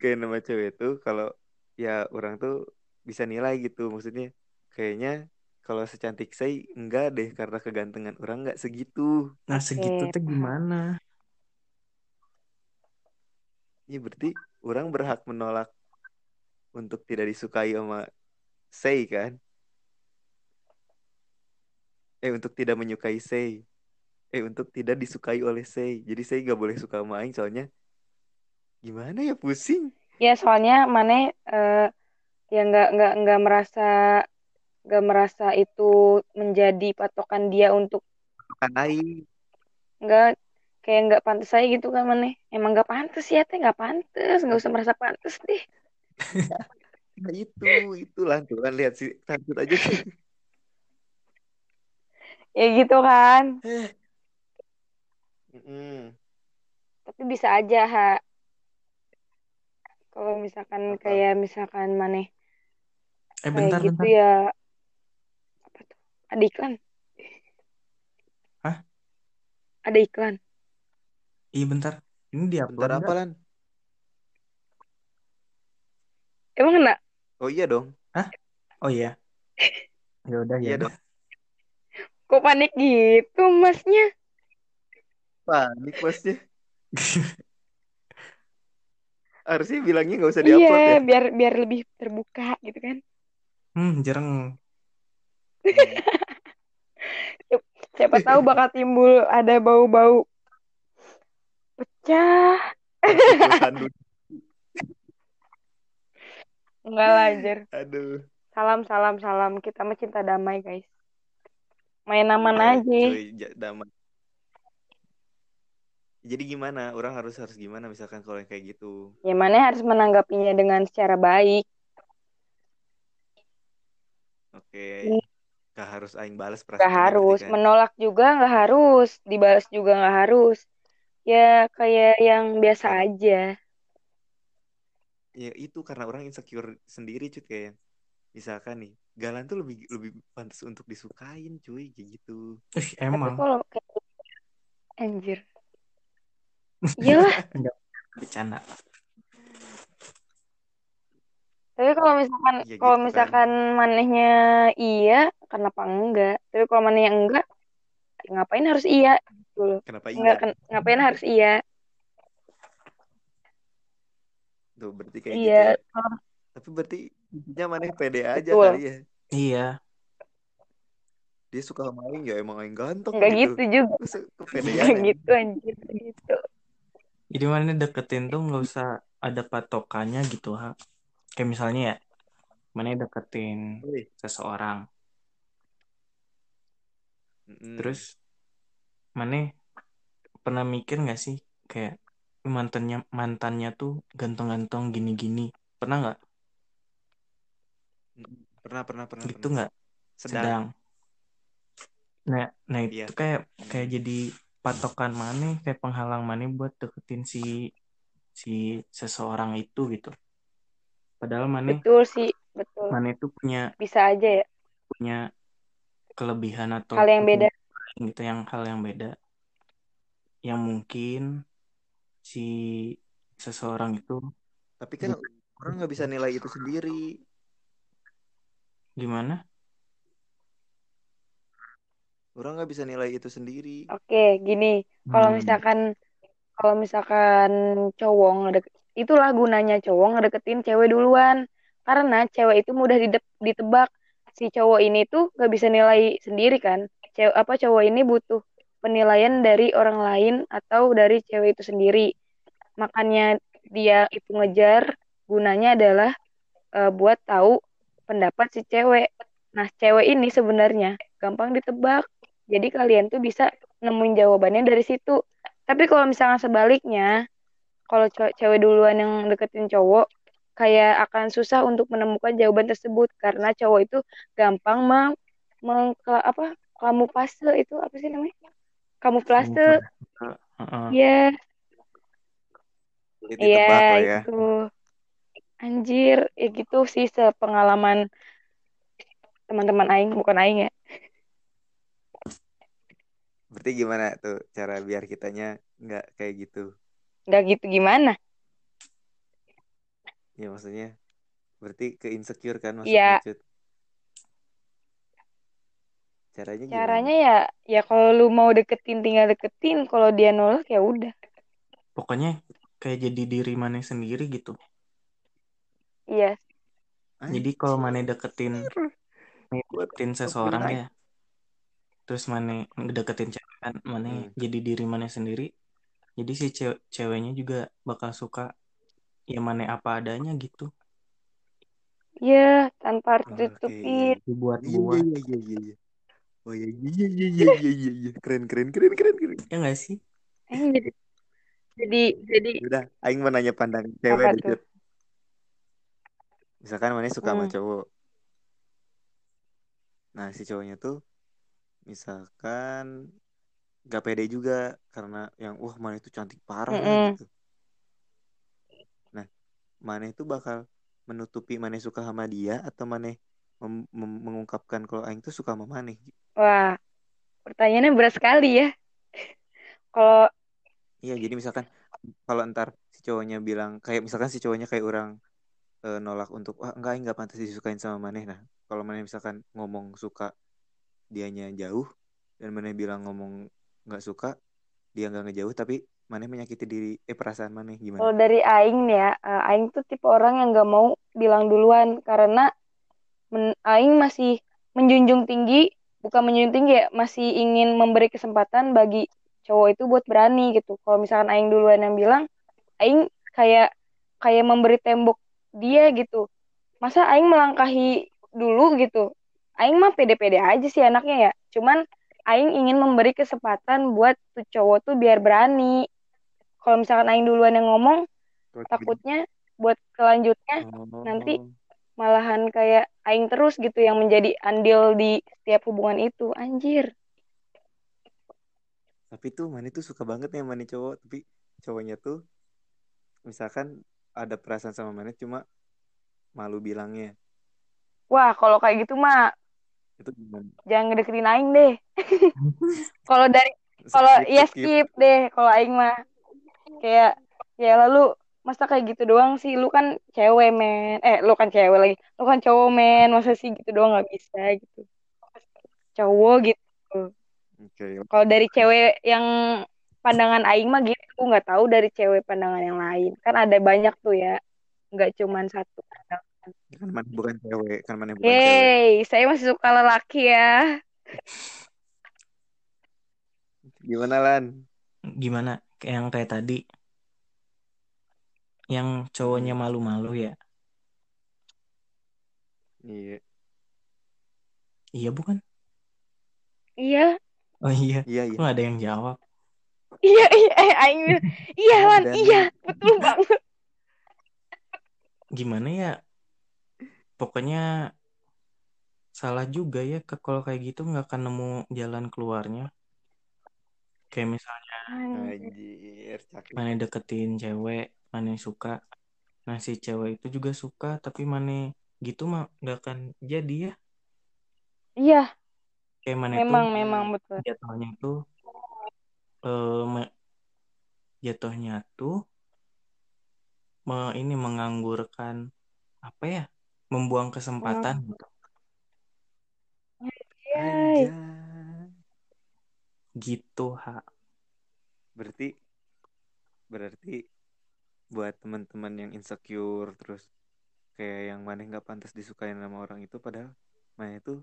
kayak nama cewek itu kalau ya orang tuh bisa nilai gitu. Maksudnya kayaknya kalau secantik saya enggak deh karena kegantengan orang nggak segitu. Nah segitu tuh gimana? Ya berarti orang berhak menolak untuk tidak disukai sama say kan eh untuk tidak menyukai say eh untuk tidak disukai oleh say jadi saya nggak boleh suka sama Aing soalnya gimana ya pusing. Ya soalnya Mane eh, ya nggak nggak nggak merasa nggak merasa itu menjadi patokan dia untuk kan Aing. Nggak kayak nggak pantas aja gitu kan Mane. Emang nggak pantas ya teh. Nggak pantas. Nggak usah merasa pantas deh. [LAUGHS] nah itu itulah tuh kan lihat si takut aja [LAUGHS] Ya gitu kan. Mm-mm. Tapi bisa aja ha. Kalau misalkan Apa? kayak misalkan Mane eh kayak bentar gitu bentar ya apa tuh? Ada iklan. Hah? Ada iklan. iya bentar ini di bentar apa lan Emang kena? oh iya dong oh iya [LAUGHS] ya udah ya iya udah. dong Kok panik gitu masnya? panik masnya [LAUGHS] harusnya bilangnya nggak usah diupload Iya, ya biar biar lebih terbuka gitu kan. hmm jarang [LAUGHS] Siapa tahu bakal timbul ada bau-bau pecah. [LAUGHS] Enggak lah, anjir. aduh Salam, salam, salam. Kita mah cinta damai, guys. Main aman Eh, aja. cuy, damai jadi gimana orang harus harus gimana misalkan kalau yang kayak gitu Ya mana harus menanggapinya dengan secara baik. oke Hmm. gak harus aing balas Gak perasaannya harus. kan Menolak juga nggak harus. Dibalas juga nggak harus. Ya kayak yang biasa aja. ya itu karena orang insecure sendiri cuy kayak misalkan nih Galan tuh lebih lebih pantas untuk disukain cuy kayak gitu Ih, Tapi emang kalau kayak anjir. [LAUGHS] Iyalah. bercanda Tapi kalau misalkan Iya kalau gitu kan. misalkan manehnya iya, kenapa enggak? Tapi kalau manehnya enggak, ya ngapain harus iya? Gitu loh. kenapa Enggak iya ken- ngapain harus iya? tuh berarti kayak Iya. gitu ya. tapi berarti intinya mana pede aja Betul. kali ya iya dia suka sama aing ya emang aing ganteng Enggak gitu gitu juga. Enggak kepedean aing? gitu anjir gitu. jadi mana deketin tuh nggak usah ada patokannya gitu ha kayak misalnya ya mana deketin Wih. seseorang Mm-mm. terus mana pernah mikir nggak sih kayak mantannya mantannya tuh ganteng-ganteng gini-gini pernah nggak. Pernah pernah pernah gitu pernah nggak sedang sedang nah nah Iya. itu kayak kayak jadi patokan mana kayak penghalang mana buat deketin si si seseorang itu gitu padahal mana Betul sih, betul. mana itu punya Bisa aja ya. punya kelebihan atau Hal yang beda. gitu yang hal yang beda yang mungkin si seseorang itu tapi kan orang nggak bisa nilai itu sendiri gimana orang nggak bisa nilai itu sendiri Oke, gini. Kalau Hmm. misalkan kalau misalkan cowok ngedek itulah gunanya cowok ngedeketin cewek duluan. Karena cewek itu mudah didep- ditebak. Si cowok ini tuh gak bisa nilai sendiri kan. Cewek apa cowok ini butuh penilaian dari orang lain atau dari cewek itu sendiri. Makanya dia itu ngejar gunanya adalah eh, buat tahu pendapat si cewek. Nah, cewek ini sebenarnya gampang ditebak. Jadi kalian tuh bisa nemuin jawabannya dari situ. Tapi kalau misalnya sebaliknya, kalau ce- cewek duluan yang deketin cowok, kayak akan susah untuk menemukan jawaban tersebut karena cowok itu gampang meng, meng apa kamuflase itu apa sih namanya? Kamuflase. Heeh. Iya, iya ya itu. Anjir, ya gitu sih sepengalaman teman-teman aing, bukan aing ya. berarti gimana tuh cara biar kitanya nggak kayak gitu Nggak gitu gimana? ya maksudnya berarti ke insecure kan maksudnya Cut? caranya gimana Caranya ya ya kalau lu mau deketin tinggal deketin, kalau dia nolak ya udah. Pokoknya kayak jadi diri mana sendiri gitu. Iya. Jadi kalau mana deketin deketin seseorang ya, terus mana deketin cewek kan, mana hmm. jadi diri mana sendiri, jadi si ce ceweknya juga bakal suka ya mana apa adanya gitu. Iya, tanpa harus ditutupin. Dibuat-buat. Iya, iya, iya, iya. Oh iya, iya, iya, iya, iya, iya, iya. Keren, keren, keren, keren, keren. Ya nggak sih? Aing jadi, jadi, jadi. Udah, Aing mau nanya pandangan cewek. Apa Misalkan mana suka sama Hmm. cowok. Nah, si cowoknya tuh misalkan gak pede juga karena yang wah mana itu cantik parah lah Mm-mm. gitu. Nah, mana itu bakal menutupi mana suka sama dia atau mana mengungkapkan kalau aing tuh suka sama mana Wah, pertanyaannya berat sekali ya. Kalau Iya, jadi misalkan kalau ntar si cowoknya bilang kayak misalkan si cowoknya kayak orang eh, nolak untuk wah enggak enggak pantas disukain sama Maneh. Nah, kalau Maneh misalkan ngomong suka dianya jauh dan Maneh bilang ngomong nggak suka dia nggak ngejauh tapi Maneh menyakiti diri eh perasaan Maneh gimana? kalau dari aing nih ya, eh, aing tuh tipe orang yang gak mau bilang duluan karena men- aing masih menjunjung tinggi, bukan menjunjung tinggi ya, masih ingin memberi kesempatan bagi cowok itu buat berani gitu. Kalau misalkan aing duluan yang bilang, aing kayak kayak memberi tembok dia gitu. Masa aing melangkahi dulu gitu. Aing mah pede-pede aja sih anaknya ya. Cuman aing ingin memberi kesempatan buat tuh cowok tuh biar berani. Kalau misalkan aing duluan yang ngomong, takutnya buat kelanjutnya Oh. nanti malahan kayak aing terus gitu yang menjadi andil di setiap hubungan itu. Anjir. Tapi tuh Maneh tuh suka banget ya Maneh cowok, tapi cowoknya tuh misalkan ada perasaan sama Maneh cuma malu bilangnya. Wah, kalau kayak gitu mah Itu gimana? jangan ngedeketin aing deh. [LAUGHS] Kalau dari kalau ya skip. deh kalau aing mah. Kayak ya lalu masa kayak gitu doang sih. Lu kan cewek men. Eh lu kan cewek lagi. Lu kan cowok men. Masa sih gitu doang? Nggak bisa gitu. Cowok gitu. Oke, kalau dari cewek yang pandangan aing mah gitu nggak tahu dari cewek pandangan yang lain kan ada banyak tuh ya nggak cuman satu kan mana bukan cewek, kan mana bukan cewek. Yeay, saya masih suka lelaki ya. Gimana Lan? Gimana? Kayak yang kayak tadi. Yang cowoknya malu-malu ya. Iya, Iya bukan? Iya, Oh iya. iya, iya. Kok nggak ada yang jawab? Iya, iya, eh, aing iya Oh, Lan, dan- iya, betul banget. Gimana ya? Pokoknya salah juga ya ke kalau kayak gitu nggak akan nemu jalan keluarnya. Kayak misalnya Anjir, mana deketin cewek, mana suka. Nah si cewek itu juga suka, tapi mana gitu mah nggak akan jadi ya. Iya, Kayak mana memang, tuh memang betul. jatuhnya tuh eh, jatuhnya tuh me- ini menganggurkan apa ya membuang kesempatan gitu. Anjay. gitu ha berarti berarti buat teman-teman yang insecure terus kayak yang mana nggak pantas disukain sama orang itu padahal mana itu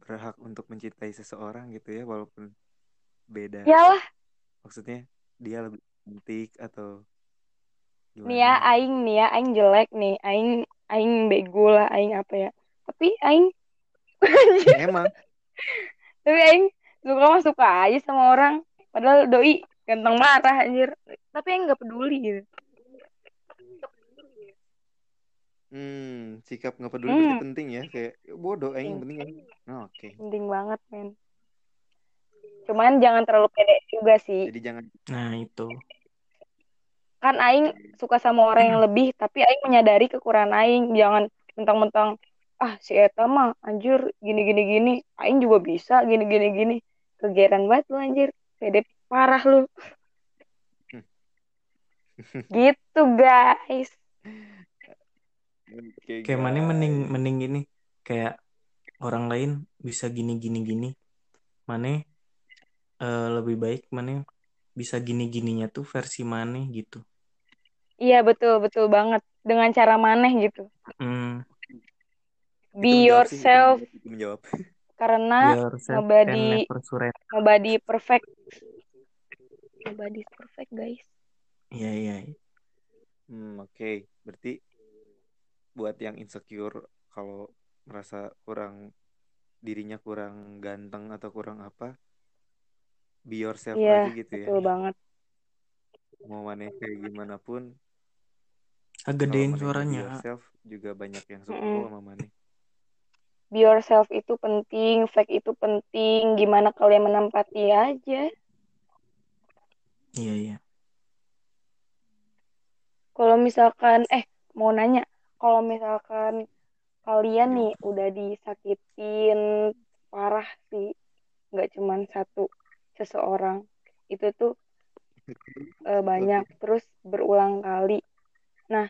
berhak untuk mencintai seseorang gitu ya walaupun beda. Yalah, maksudnya dia lebih cantik atau gimana nih ya aing nih ya aing jelek nih, aing aing bego lah, aing apa ya. Tapi aing [LAUGHS] emang tapi aing suka mah suka aja sama orang. Padahal doi ganteng marah anjir. Tapi aing nggak peduli gitu. hmm, sikap nggak peduli Hmm. penting ya kayak "Ya bodoh aing Penting. penting aing." Oh, oke Penting banget, men. Cuman jangan terlalu pede juga sih. jadi jangan nah itu Kan aing suka sama orang yang lebih, tapi aing menyadari kekurangan aing. Jangan mentang-mentang ah si Eta mah anjir gini gini gini, aing juga bisa gini gini gini. Kegeran banget lu anjir. Pede parah lu. [LAUGHS] Gitu, guys. Oke, kayak mana mending mending gini kayak orang lain bisa gini gini gini mana eh, lebih baik mana bisa gini gininya tuh versi mana gitu Iya, betul, betul banget. Dengan cara maneh gitu. hmm, Itu Be itu yourself menjawab, itu menjawab karena yourself nobody nobody perfect. Nobody perfect, guys. iya iya iya. Hmm, oke. Berarti buat yang insecure kalau merasa kurang dirinya kurang ganteng atau kurang apa, be yourself Iya, aja gitu ya. betul banget. Mau mana kayak gimana pun, kalau gedein mana be suaranya yourself juga banyak yang suka kok sama mana. Be yourself itu penting, fake itu penting. Gimana kalian menempati aja. iya iya Kalau misalkan, eh, mau nanya, kalau misalkan kalian Gimana? nih udah disakitin parah sih, nggak cuman satu seseorang, itu tuh eh, banyak, terus berulang kali. Nah,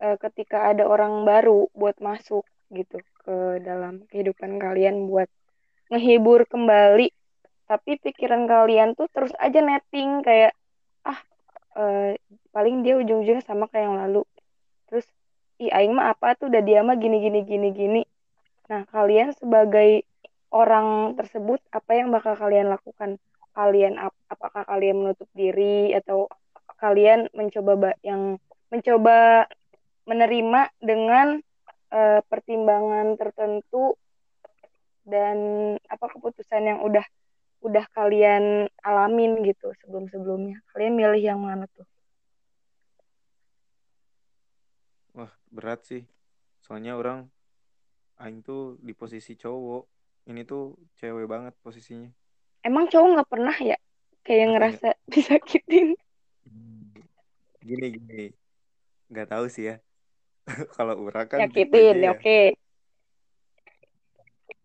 eh, ketika ada orang baru buat masuk gitu ke dalam kehidupan kalian buat ngehibur kembali, tapi pikiran kalian tuh terus aja netting kayak ah eh, paling dia ujung-ujungnya sama kayak yang lalu. Terus ih aing mah apa tuh udah dia mah gini gini gini gini. Nah, kalian sebagai orang tersebut apa yang bakal kalian lakukan? Kalian ap- apakah kalian menutup diri atau kalian mencoba ba- yang mencoba menerima dengan eh, pertimbangan tertentu dan apa keputusan yang udah udah kalian alamin gitu sebelum-sebelumnya. Kalian milih yang mana tuh? Wah, berat sih. Soalnya orang aing tuh di posisi cowok. Ini tuh cewek banget posisinya. Emang cowok nggak pernah ya kayak ngerasa disakitin? Gini gini. Nggak tahu sih ya. [LAUGHS] Kalau orang kan Nyakitin, tipenya ya. oke.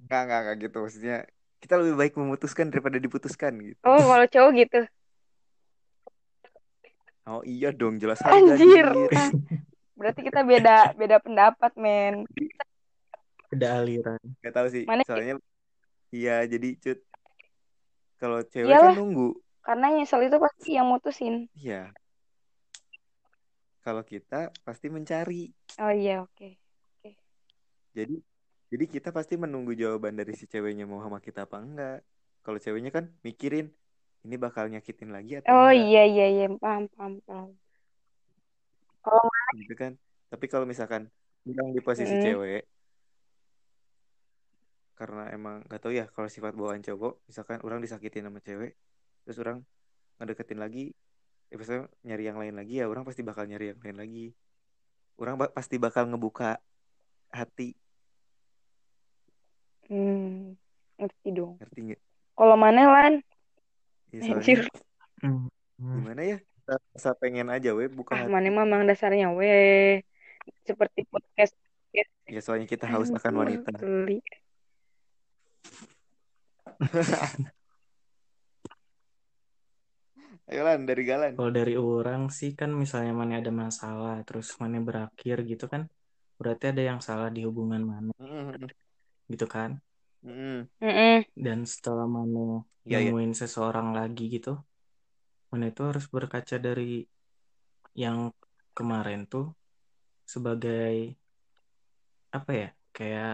Nggak, nggak, nggak gitu. Maksudnya kita lebih baik memutuskan daripada diputuskan gitu. Oh, kalau cowok gitu. Oh iya dong, jelas Anjir. anjir. Berarti kita beda beda pendapat, men. [LAUGHS] ada aliran Nggak tahu sih. Mana- Soalnya iya jadi cut. Kalau cewek Iyalah. kan nunggu. Karena nyesel itu pasti yang mutusin. Iya. Kalau kita pasti mencari. Oh iya, oke. Jadi jadi kita pasti menunggu jawaban dari si ceweknya mau sama kita apa enggak. Kalau ceweknya kan mikirin ini bakal nyakitin lagi atau Oh enggak iya iya iya, paham paham paham. Kalau gitu kan. Tapi kalau misalkan bilang di posisi Mm. cewek karena emang gak tahu ya kalau sifat bawaan cowok misalkan orang disakitin sama cewek terus orang ngedeketin lagi ya misalnya nyari yang lain lagi ya orang pasti bakal nyari yang lain lagi orang ba- pasti bakal ngebuka hati hmm, ngerti dong. ngerti nggak Kalau mana lan? ya, soalnya Anjir. Hmm. gimana ya rasa pengen aja we buka Ah, mana memang dasarnya weh. Seperti podcast ya soalnya kita haus akan wanita Geli. [LAUGHS] ayo lan dari galan Kalau dari orang sih kan misalnya mana ada masalah terus mana berakhir gitu kan berarti ada yang salah di hubungan mana Mm-mm. gitu kan. Mm-mm. dan setelah mana Iya, iya. nemuin seseorang lagi gitu mana itu harus berkaca dari yang kemarin tuh sebagai apa ya kayak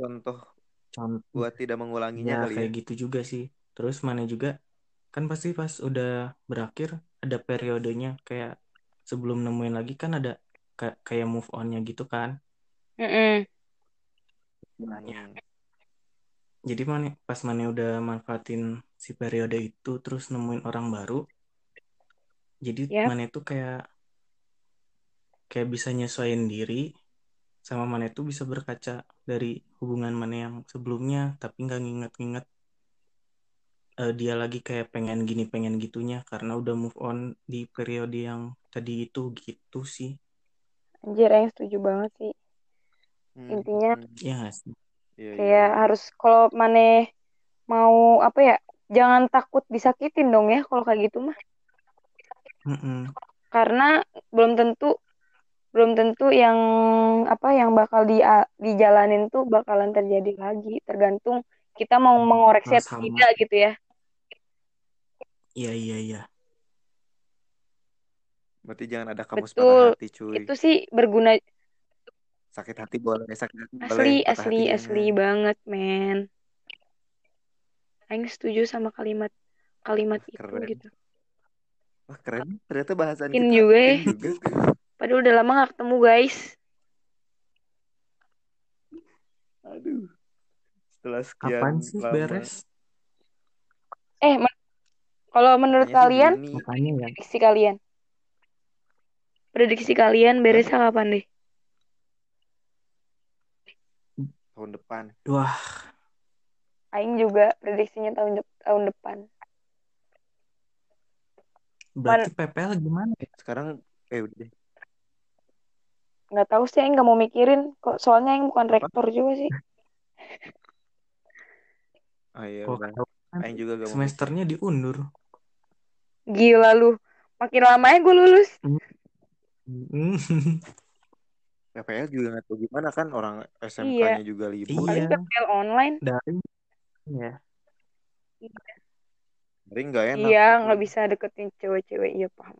Contoh contoh buat tidak mengulanginya ya kali ya. kayak gitu juga sih terus mana juga kan pasti pas udah berakhir ada periodenya kayak sebelum nemuin lagi kan ada kayak kayak move onnya gitu kan. Hmm. jadi mana pas mana udah manfaatin si periode itu terus nemuin orang baru jadi Yap. mana itu kayak kayak bisa nyesuaiin diri sama mana itu bisa berkaca dari hubungan mana yang sebelumnya tapi nggak nginget-nginget eh, dia lagi kayak pengen gini pengen gitunya karena udah move on di periode yang tadi itu gitu sih Anjir, yang setuju banget sih. Hmm. Intinya ya sih Iya, iya, kayak iya. harus kalau maneh mau apa ya, jangan takut disakitin dong ya kalau kayak gitu mah. Mm-mm. Karena belum tentu belum tentu yang apa yang bakal di dijalanin tuh bakalan terjadi lagi. Tergantung kita mau mengoreksi Hal atau tidak gitu ya. iya iya iya Berarti jangan ada kamus Betul. patah hati, cuy. Itu sih berguna Sakit hati boleh, sakit hati boleh, asli patah asli hati asli jangan. banget, men. Aing setuju sama kalimat kalimat Wah, itu keren. gitu. Wah, keren. Ternyata bahasan In kita juga ya. in juga. Padahal udah lama gak ketemu guys. Aduh. Setelah sekian kapan sih lama. beres Eh, men- kalau menurut Kayaknya sih kalian, makanya ya prediksi kalian, prediksi kalian beresnya kapan deh? tahun depan. wah Aing juga prediksinya tahun dep- tahun depan. berarti PPL gimana ya Sekarang eh udah. Nggak tahu sih, Aing nggak mau mikirin. Kok soalnya Aing bukan Apa? rektor juga sih. Ah iya kan Aing juga gak mau semesternya diundur Gila lu. Makin lama ya gue lulus. Mm. [LAUGHS] PPL juga gak tahu gimana kan orang Iya. SMK-nya juga libur. Iya. PPL online. dari ya Jadi nggak enak. Iya, nggak bisa deketin cewek-cewek. Iya, paham.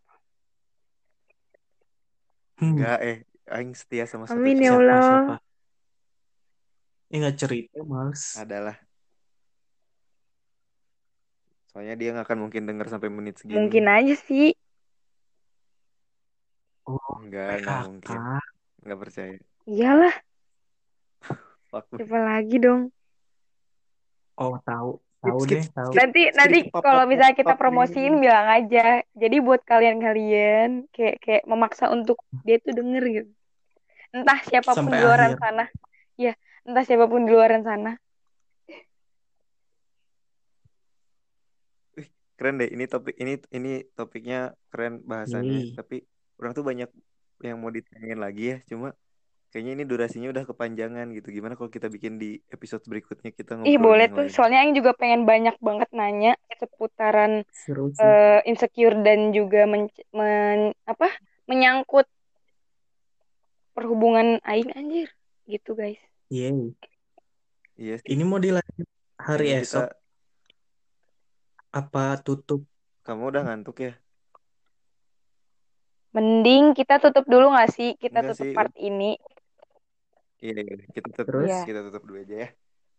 Hmm. Nggak eh Aing setia sama satu Amin ya Allah. siapa ya nggak cerita males Adalah. Soalnya dia nggak akan mungkin denger sampai menit segini. Mungkin aja sih. oh Enggak, enggak mungkin. Enggak percaya. Iyalah, [LAUGHS] Fuck. siapa lagi dong? oh tahu Skip, tahu skip, deh tahu skip. Nanti skip, nanti skip, kalau misalnya kita pop, promosiin bilang aja. Jadi buat kalian-kalian kayak kayak memaksa untuk dia tuh denger gitu. Entah siapa pun sampai di luar akhir sana. Ya, entah siapa pun di luar sana. Keren deh. Ini topik ini ini topiknya keren bahasannya. Yay. Tapi orang tuh banyak yang mau ditanyain lagi ya. Cuma kayaknya ini durasinya udah kepanjangan gitu. Gimana kalau kita bikin di episode berikutnya kita Ih, ngobrolin boleh yang tuh. lain. Soalnya Aing juga pengen banyak banget nanya seputaran seru eh, insecure dan juga men, men- apa? menyangkut perhubungan Aing anjir. Gitu, guys. Iya sih. ini mau dilanjut hari kita esok apa tutup kamu udah ngantuk ya? Mending kita tutup dulu nggak sih? Kita Enggak tutup sih. part ini. Iya, iya, kita tutup terus Iya. kita tutup dulu aja ya.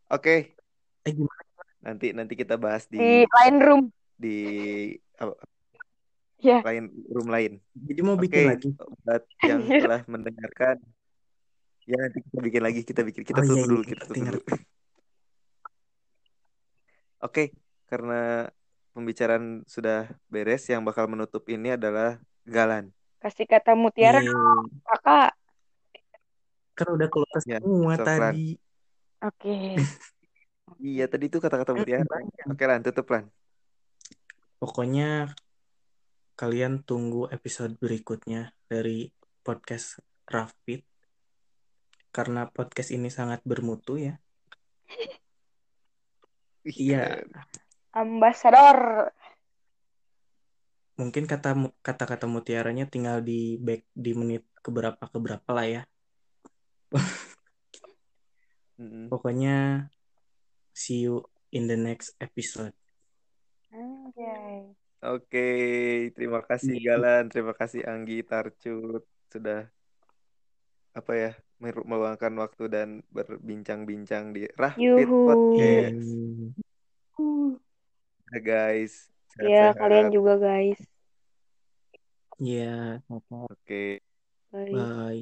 Oke, eh gimana nanti nanti kita bahas Di di line room. di apa, Ya. lain room lain. jadi mau bikin Oke, lagi buat yang Anjir. telah mendengarkan, ya nanti kita bikin lagi, kita bikin, kita oh iya tutup iya dulu, kita ngerti tutup dulu. Oke, karena pembicaraan sudah beres, yang bakal menutup ini adalah Galan. Kasih kata mutiara Yeay. dong, kakak. kan udah keluar Ya, semua Sofran. tadi Oke. Iya, tadi itu kata-kata mutiara. Oke, Lan, tutup Lan. pokoknya kalian tunggu episode berikutnya dari podcast Rafit karena podcast ini sangat bermutu ya iya keren. Ambasador. mungkin kata kata-kata mutiaranya tinggal di back di menit keberapa keberapa lah ya. [LAUGHS] Pokoknya see you in the next episode. Anjay. Oke, terima kasih Iya. Galan, terima kasih Anggi Tarcut sudah apa ya meluangkan waktu dan berbincang-bincang di Rahpit Yuhu. Podcast. Ya, guys, Ya, sehat-sehat. kalian juga guys. Iya, Oke. Bye. bye.